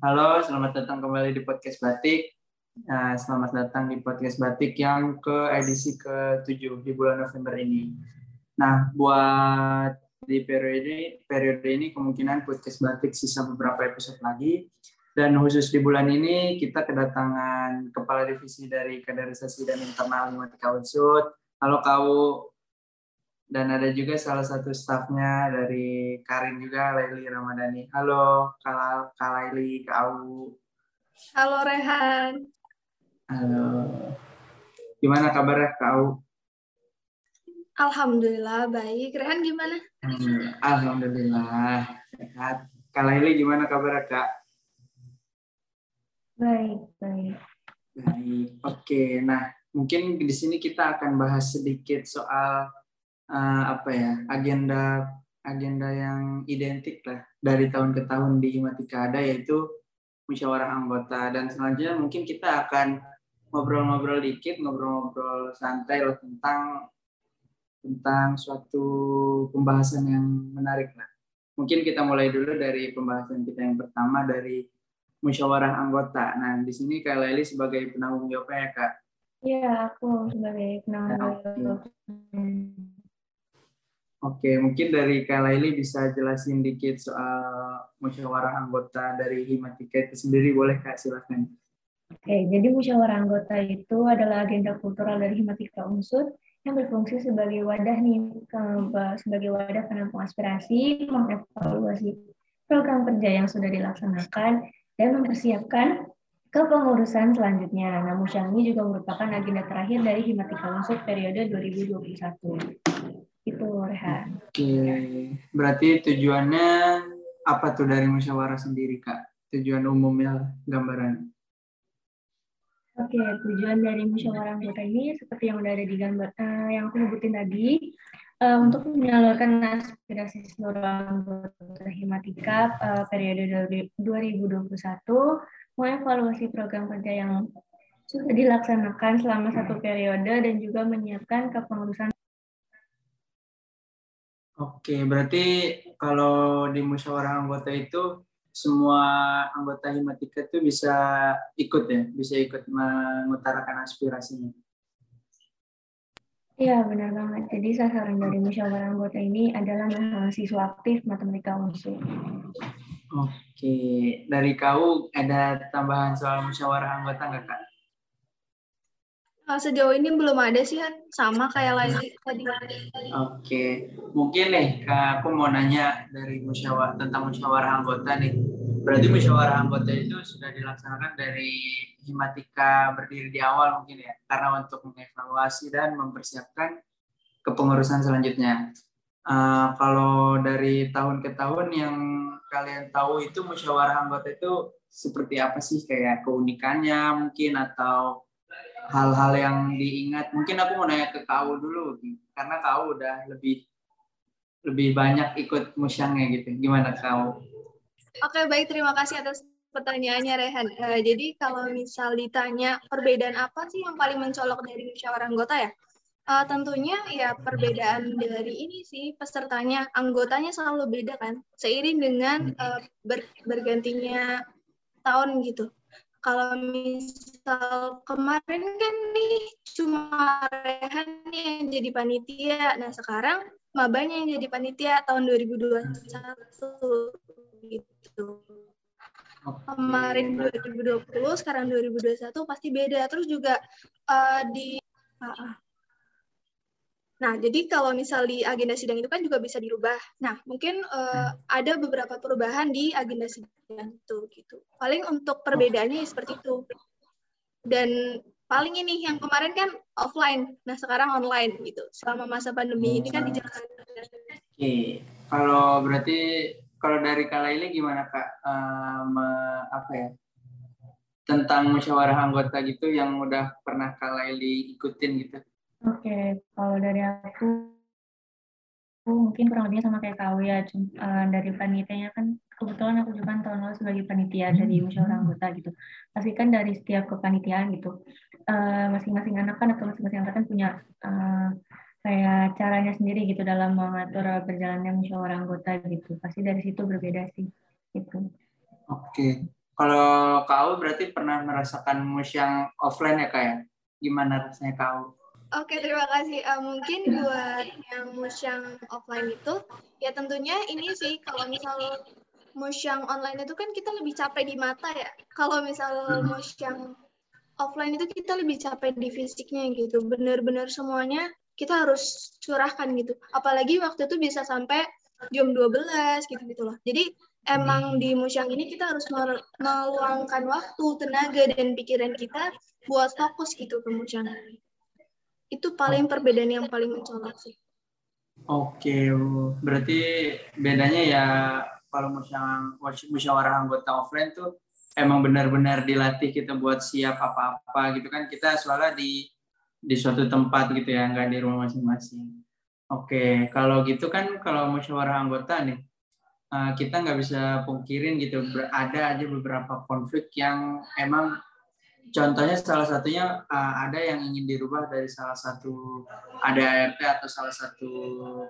halo, selamat datang kembali di podcast Batik. Nah, selamat datang di podcast Batik yang ke edisi ke-7 di bulan November ini. Nah, buat di periode periode ini kemungkinan podcast Batik sisa beberapa episode lagi. Dan khusus di bulan ini kita kedatangan kepala divisi dari kaderisasi dan internal Himatika Unsud. Halo kau dan ada juga salah satu staffnya dari Karin juga Laili Ramadhani. Halo Kak, Laili, Kak Awu. Halo Rehan. Halo. Gimana kabarnya Kak Awu? Alhamdulillah baik. Rehan gimana? Hmm, Alhamdulillah sehat. Kak Laili gimana kabarnya Kak? Baik, baik. Baik. Oke, nah mungkin di sini kita akan bahas sedikit soal uh, apa ya agenda agenda yang identik lah dari tahun ke tahun di Himatika ada yaitu musyawarah anggota. Dan selanjutnya mungkin kita akan ngobrol-ngobrol dikit ngobrol-ngobrol santai loh tentang tentang suatu pembahasan yang menarik lah. Mungkin kita mulai dulu dari pembahasan kita yang pertama dari musyawarah anggota. Nah di sini Kak Leli sebagai penanggung jawabnya ya Kak. Iya, aku sebagai penanggung jawab. Oke, mungkin dari Kak Laili bisa jelasin dikit soal musyawarah anggota dari Himatika itu sendiri, boleh Kak silakan. Oke, jadi musyawarah anggota itu adalah agenda kultural dari Himatika Unsur yang berfungsi sebagai wadah nih, sebagai wadah penampung aspirasi, mengevaluasi program kerja yang sudah dilaksanakan, dan mempersiapkan kepengurusan selanjutnya. Nah, musyawarah ini juga merupakan agenda terakhir dari Himatika Unsur periode 2021. Itu Rehan. Oke, berarti tujuannya apa tuh dari musyawarah sendiri Kak? Tujuan umumnya gambaran. Oke, tujuan dari musyawarah anggota ini seperti yang udah ada di gambar uh, yang aku sebutin tadi uh, untuk menyalurkan aspirasi seluruh anggota Himatika uh, periode 2021, mengevaluasi program kerja yang sudah dilaksanakan selama satu periode dan juga menyiapkan kepengurusan Oke, berarti kalau di musyawarah anggota itu semua anggota Himatika itu bisa ikut ya, bisa ikut mengutarakan aspirasinya. Iya, benar banget. Jadi sasaran dari musyawarah anggota ini adalah mahasiswa aktif matematika unsur. Oke, dari kau ada tambahan soal musyawarah anggota nggak kak? Eh, sejauh ini belum ada sih kan sama kayak lagi tadi. Oke, mungkin nih kak aku mau nanya dari musyawarah tentang musyawarah anggota nih. Berarti musyawarah anggota itu sudah dilaksanakan dari himatika berdiri di awal mungkin ya, karena untuk mengevaluasi dan mempersiapkan kepengurusan selanjutnya. Uh, kalau dari tahun ke tahun yang kalian tahu itu musyawarah anggota itu seperti apa sih kayak keunikannya mungkin atau hal-hal yang diingat. Mungkin aku mau nanya ke kau dulu karena kau udah lebih lebih banyak ikut musyangnya gitu. Gimana kau oke baik. Terima kasih atas pertanyaannya Rehan. Uh, jadi kalau misal ditanya perbedaan apa sih yang paling mencolok dari musyawarah anggota ya? Uh, tentunya ya perbedaan dari ini sih pesertanya anggotanya selalu beda kan? Seiring dengan uh, ber, bergantinya tahun gitu kalau misal kemarin kan nih cuma Rehan yang jadi panitia. Nah sekarang mabanya yang jadi panitia tahun 2021 gitu. Okay. Kemarin 2020, sekarang 2021 pasti beda. Terus juga uh, di uh, Nah, jadi kalau misal di agenda sidang itu kan juga bisa dirubah. Nah, mungkin uh, ada beberapa perubahan di agenda sidang itu gitu. Paling untuk perbedaannya seperti itu. Dan paling ini yang kemarin kan offline, nah sekarang online gitu. Selama masa pandemi ini kan dijalankan. Oke, kalau berarti kalau dari Kak ini gimana Kak? Um, apa ya? Tentang musyawarah anggota gitu yang udah pernah Kak Laili ikutin gitu? Oke, kalau dari aku mungkin kurang lebihnya sama kayak kau ya. Uh, dari panitianya kan kebetulan aku juga kan tahun lalu sebagai panitia dari musyawarah anggota gitu. Pasti kan dari setiap kepanitiaan gitu, masing-masing uh, anak kan atau masing-masing angkatan punya uh, kayak caranya sendiri gitu dalam mengatur berjalannya musyawarah anggota gitu. Pasti dari situ berbeda sih. Gitu. Oke. kalau kau berarti pernah merasakan mus yang offline ya kak ya? Gimana rasanya kau? Oke, terima kasih. Uh, mungkin buat yang mus yang offline itu, ya tentunya ini sih kalau misal mus yang online itu kan kita lebih capek di mata ya. Kalau misal mus yang offline itu kita lebih capek di fisiknya gitu. Bener-bener semuanya kita harus curahkan gitu. Apalagi waktu itu bisa sampai jam 12 gitu-gitu loh. Jadi emang di musyang ini kita harus meluangkan waktu, tenaga, dan pikiran kita buat fokus gitu ke musyang Itu paling perbedaan yang paling mencolok sih. Oke, berarti bedanya ya kalau musyawarah anggota offline tuh emang benar-benar dilatih kita buat siap apa-apa gitu kan. Kita soalnya di di suatu tempat gitu ya, nggak di rumah masing-masing. Oke, kalau gitu kan kalau musyawarah anggota nih, uh, kita nggak bisa pungkirin gitu ada aja beberapa konflik yang emang contohnya salah satunya uh, ada yang ingin dirubah dari salah satu ada ART atau salah satu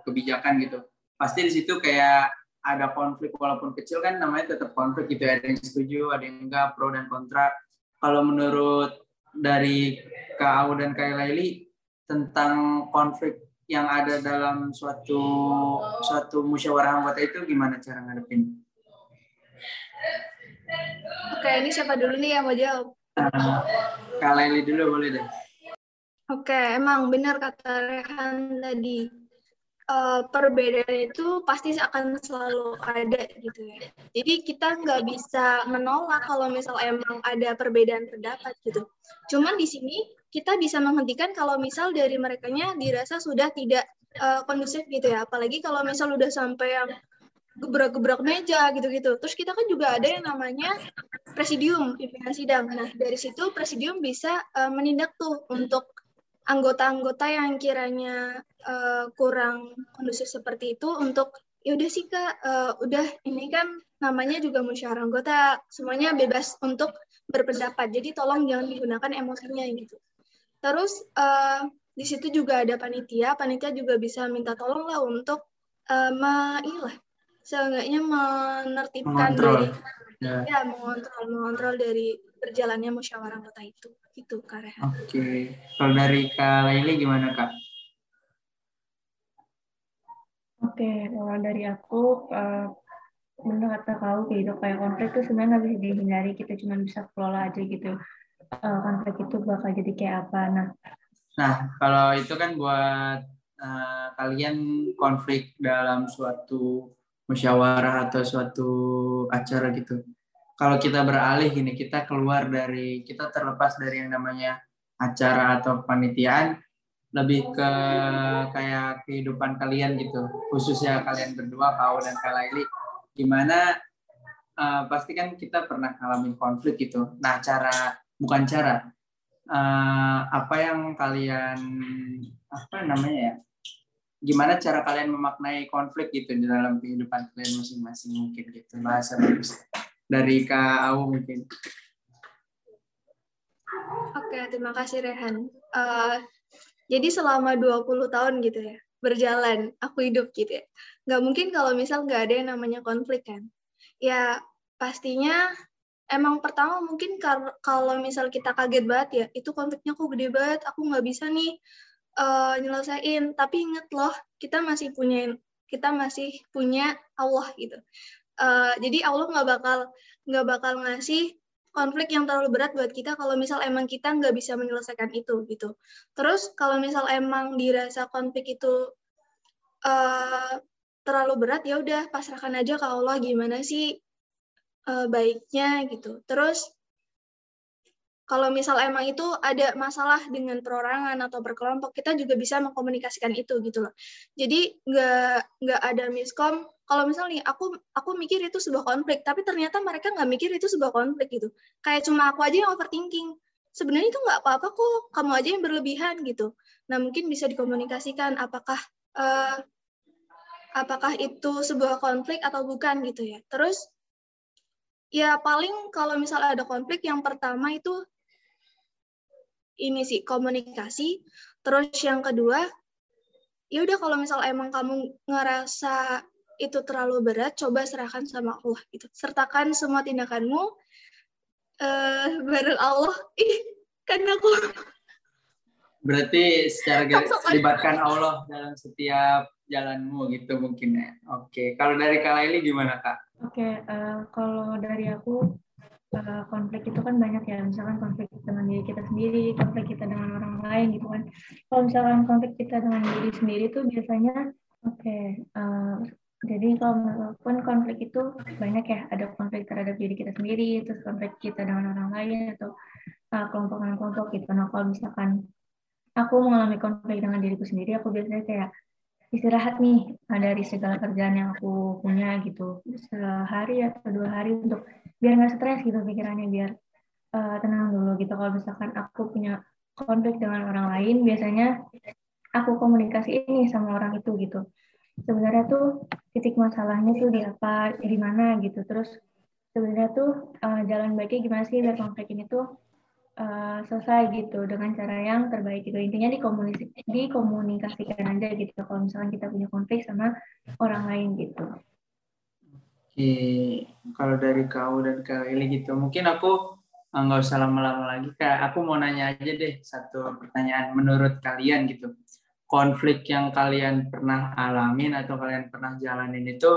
kebijakan gitu pasti di situ kayak ada konflik walaupun kecil kan namanya tetap konflik gitu ada yang setuju ada yang enggak pro dan kontra kalau menurut dari Kak dan Kak tentang konflik yang ada dalam suatu suatu musyawarah anggota itu gimana cara ngadepin? Oke, ini siapa dulu nih yang mau jawab? Kak Laili dulu boleh deh. Oke, emang benar kata Rehan tadi. Uh, perbedaan itu pasti akan selalu ada gitu ya. Jadi kita nggak bisa menolak kalau misal emang ada perbedaan pendapat gitu. Cuman di sini kita bisa menghentikan kalau misal dari merekanya dirasa sudah tidak uh, kondusif gitu ya. Apalagi kalau misal udah sampai yang gebrak-gebrak meja gitu-gitu. Terus kita kan juga ada yang namanya presidium pimpinan sidang. Nah dari situ presidium bisa uh, menindak tuh untuk anggota-anggota yang kiranya uh, kurang kondusif seperti itu untuk ya udah sih kak, uh, udah ini kan namanya juga musyawarah anggota, semuanya bebas untuk berpendapat. Jadi tolong jangan digunakan emosinya gitu. Terus uh, di situ juga ada panitia, panitia juga bisa minta tolong lah untuk uh, inilah seenggaknya menertibkan mengontrol. dari ya. ya mengontrol mengontrol dari berjalannya musyawarah kota itu itu Kak Rehan. Oke, okay. kalau dari Kak Laili gimana Kak? Oke, okay. kalau dari aku uh, kata kau gitu kayak konflik itu sebenarnya nggak bisa dihindari kita cuma bisa kelola aja gitu uh, konflik itu bakal jadi kayak apa. Nah, nah kalau itu kan buat uh, kalian konflik dalam suatu musyawarah atau suatu acara gitu. Kalau kita beralih gini, kita keluar dari, kita terlepas dari yang namanya acara atau panitiaan, lebih ke kayak kehidupan kalian gitu, khususnya kalian berdua, kau dan Kak Laili, gimana uh, pasti kan kita pernah ngalamin konflik gitu. Nah, cara bukan cara uh, apa yang kalian apa namanya ya gimana cara kalian memaknai konflik gitu di dalam kehidupan kalian masing-masing mungkin gitu bahasa bagus dari Kak Awu mungkin Oke, terima kasih Rehan. Uh, jadi selama 20 tahun gitu ya, berjalan, aku hidup gitu ya. Nggak mungkin kalau misal nggak ada yang namanya konflik kan. Ya, pastinya emang pertama mungkin kalau misal kita kaget banget ya, itu konfliknya kok gede banget, aku nggak bisa nih uh, nyelesain. Tapi inget loh, kita masih punya kita masih punya Allah gitu. Uh, jadi Allah nggak bakal nggak bakal ngasih konflik yang terlalu berat buat kita kalau misal emang kita nggak bisa menyelesaikan itu gitu. Terus kalau misal emang dirasa konflik itu uh, terlalu berat ya udah pasrahkan aja ke Allah gimana sih uh, baiknya gitu. Terus kalau misal emang itu ada masalah dengan perorangan atau berkelompok, kita juga bisa mengkomunikasikan itu gitu loh. Jadi nggak nggak ada miskom. Kalau misal nih aku aku mikir itu sebuah konflik, tapi ternyata mereka nggak mikir itu sebuah konflik gitu. Kayak cuma aku aja yang overthinking. Sebenarnya itu nggak apa-apa kok, kamu aja yang berlebihan gitu. Nah mungkin bisa dikomunikasikan apakah uh, apakah itu sebuah konflik atau bukan gitu ya. Terus Ya paling kalau misalnya ada konflik yang pertama itu ini sih komunikasi. Terus yang kedua, ya udah kalau misal emang kamu ngerasa itu terlalu berat, coba serahkan sama Allah gitu. Sertakan semua tindakanmu uh, bareng Allah. Ih, kan aku. Berarti secara garis libatkan Allah dalam setiap jalanmu gitu mungkin ya. Oke, kalau dari Kak Laili gimana Kak? Oke, uh, kalau dari aku uh, konflik itu kan banyak ya, misalkan konflik dengan diri kita sendiri, konflik kita dengan orang lain gitu kan. Kalau misalkan konflik kita dengan diri sendiri tuh biasanya, oke, okay, uh, jadi kalau pun konflik itu banyak ya, ada konflik terhadap diri kita sendiri, terus konflik kita dengan orang lain atau uh, kelompok dengan kelompok gitu. Nah kalau misalkan aku mengalami konflik dengan diriku sendiri, aku biasanya kayak istirahat nih dari segala kerjaan yang aku punya gitu sehari atau dua hari untuk biar nggak stres gitu pikirannya biar uh, tenang dulu gitu. Kalau misalkan aku punya konflik dengan orang lain biasanya aku komunikasi ini sama orang itu gitu. Sebenarnya tuh titik masalahnya tuh di apa di mana gitu. Terus sebenarnya tuh uh, jalan baiknya gimana sih biar konflik ini tuh uh, selesai gitu dengan cara yang terbaik gitu. Intinya dikomunikasi dikomunikasikan aja gitu. Kalau misalkan kita punya konflik sama orang lain gitu. Oke, kalau dari kau dan kak Eli gitu, mungkin aku eh, nggak usah lama-lama lagi kak. Aku mau nanya aja deh satu pertanyaan menurut kalian gitu. Konflik yang kalian pernah alamin atau kalian pernah jalanin itu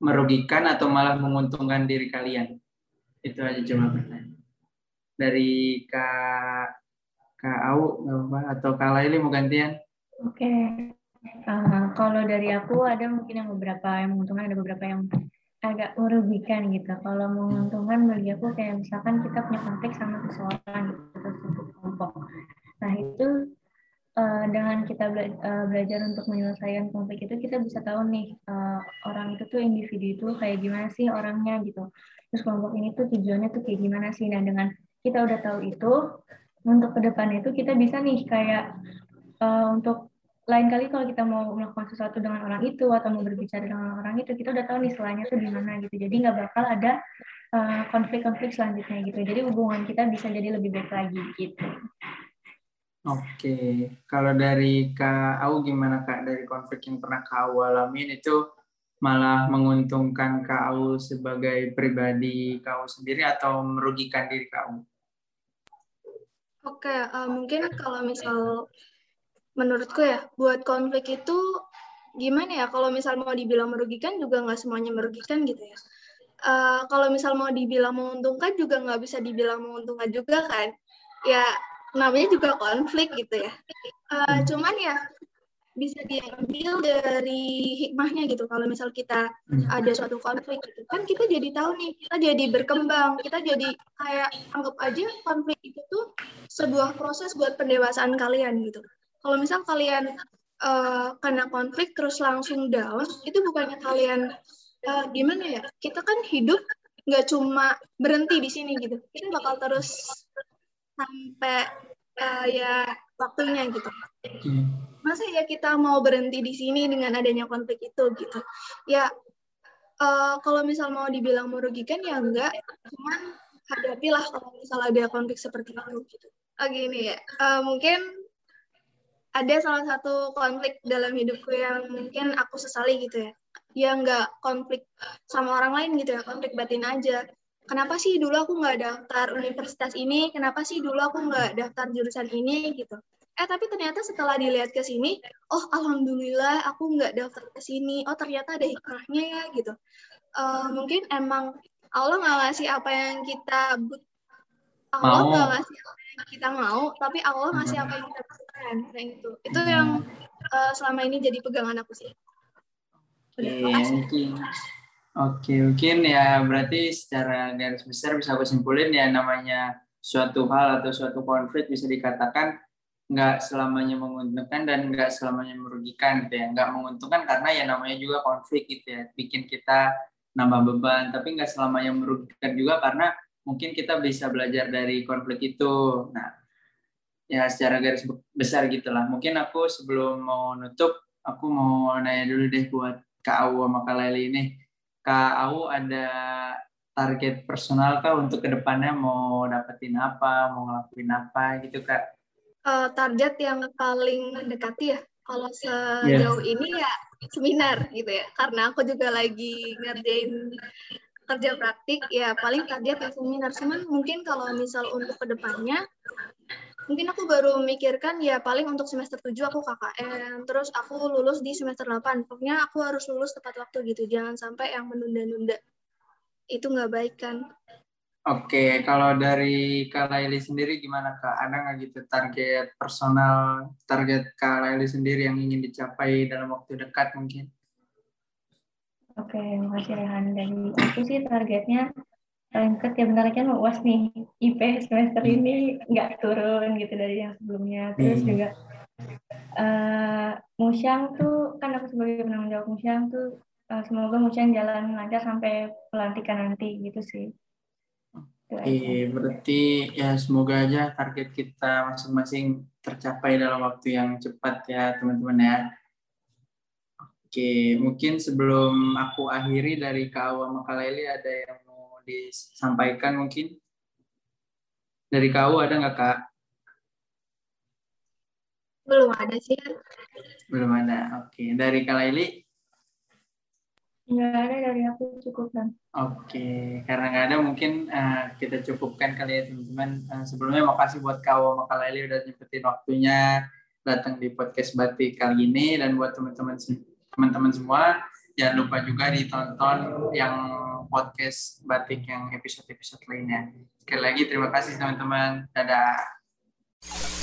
merugikan atau malah menguntungkan diri kalian? Itu aja cuma pertanyaan dari Kak Kak Au atau Kak Laili mau gantian? Oke. Okay. Uh, kalau dari aku ada mungkin yang beberapa yang menguntungkan, ada beberapa yang agak merugikan gitu. Kalau menguntungkan bagi aku kayak misalkan kita punya konflik sama seseorang gitu, satu kelompok. Nah itu uh, dengan kita bela uh, belajar untuk menyelesaikan konflik itu kita bisa tahu nih uh, orang itu tuh individu itu kayak gimana sih orangnya gitu. Terus kelompok ini tuh tujuannya tuh kayak gimana sih. Nah dengan kita udah tahu itu untuk ke depan itu kita bisa nih kayak uh, untuk lain kali kalau kita mau melakukan sesuatu dengan orang itu atau mau berbicara dengan orang itu kita udah tahu nih selanya tuh di mana gitu. Jadi nggak bakal ada eh, konflik-konflik uh, selanjutnya gitu. Jadi hubungan kita bisa jadi lebih baik lagi gitu. Oke. Kalau dari kak Au gimana kak? Dari konflik yang pernah kak Au alamin itu malah menguntungkan kak Au sebagai pribadi kau sendiri atau merugikan diri kak Au? Oke, uh, mungkin kalau misal menurutku ya, buat konflik itu gimana ya? Kalau misal mau dibilang merugikan juga nggak semuanya merugikan gitu ya. Uh, kalau misal mau dibilang menguntungkan juga nggak bisa dibilang menguntungkan juga kan. Ya namanya juga konflik gitu ya. Uh, cuman ya bisa diambil dari hikmahnya gitu kalau misal kita hmm. ada suatu konflik gitu kan kita jadi tahu nih kita jadi berkembang kita jadi kayak anggap aja konflik itu tuh sebuah proses buat pendewasaan kalian gitu kalau misal kalian uh, kena konflik terus langsung down itu bukannya kalian uh, gimana ya? Kita kan hidup nggak cuma berhenti di sini gitu. Kita bakal terus sampai uh, ya waktunya gitu. Hmm. Masa ya kita mau berhenti di sini dengan adanya konflik itu gitu? Ya uh, kalau misal mau dibilang merugikan ya enggak cuman hadapilah kalau misal ada konflik seperti itu gitu. Oh gini ya. Uh, mungkin ada salah satu konflik dalam hidupku yang mungkin aku sesali gitu ya. Ya enggak konflik sama orang lain gitu ya konflik batin aja. Kenapa sih dulu aku nggak daftar universitas ini? Kenapa sih dulu aku nggak daftar jurusan ini gitu? Eh tapi ternyata setelah dilihat ke sini oh alhamdulillah aku nggak daftar ke sini. Oh ternyata ada hikmahnya ya gitu. Uh, mungkin emang Allah nggak ngasih apa yang kita but Allah nggak ngasih apa yang kita mau tapi Allah ngasih apa yang kita kayak gitu. Itu yang uh, selama ini jadi pegangan aku sih. Oke, mungkin. Oke, mungkin ya berarti secara garis besar bisa aku simpulin ya namanya suatu hal atau suatu konflik bisa dikatakan nggak selamanya menguntungkan dan nggak selamanya merugikan gitu ya. Nggak menguntungkan karena ya namanya juga konflik gitu ya. Bikin kita nambah beban tapi nggak selamanya merugikan juga karena mungkin kita bisa belajar dari konflik itu. Nah ya secara garis besar gitulah mungkin aku sebelum mau nutup aku mau nanya dulu deh buat Kak Au sama Kak Leli ini Kak Au ada target personal kah untuk ke depannya mau dapetin apa mau ngelakuin apa gitu Kak uh, target yang paling mendekati ya. Kalau sejauh yeah. ini ya seminar gitu ya. Karena aku juga lagi ngerjain kerja praktik ya paling target ya seminar cuman mungkin kalau misal untuk ke depannya mungkin aku baru memikirkan ya paling untuk semester 7 aku KKN terus aku lulus di semester 8 pokoknya aku harus lulus tepat waktu gitu jangan sampai yang menunda-nunda itu nggak baik kan Oke, kalau dari Kak Laili sendiri gimana Kak? Ada nggak gitu target personal, target Kak Laili sendiri yang ingin dicapai dalam waktu dekat mungkin? Oke, makasih Rehan. Dari aku sih targetnya paling dekat ya bentar kan uas nih IP semester ini nggak turun gitu dari yang sebelumnya. Terus hmm. juga uh, Musyang tuh kan aku sebagai penanggung jawab Musyang tuh uh, semoga Musyang jalan lancar sampai pelantikan nanti gitu sih. Oke, berarti ya semoga aja target kita masing-masing tercapai dalam waktu yang cepat ya teman-teman ya. Oke, mungkin sebelum aku akhiri dari Kak Awa Makaleli ada yang mau disampaikan mungkin? Dari Kak Awa ada nggak Kak? Belum ada sih. Belum ada, oke. Dari Kak Laili? Nggak ada dari aku cukup kan. Oke, karena nggak ada mungkin uh, kita cukupkan kali ya teman-teman. Uh, sebelumnya makasih buat kau Makaleli udah nyempetin waktunya datang di podcast Batik kali ini dan buat teman-teman teman-teman semua jangan lupa juga ditonton yang podcast Batik yang episode-episode lainnya. Sekali lagi terima kasih teman-teman. Dadah.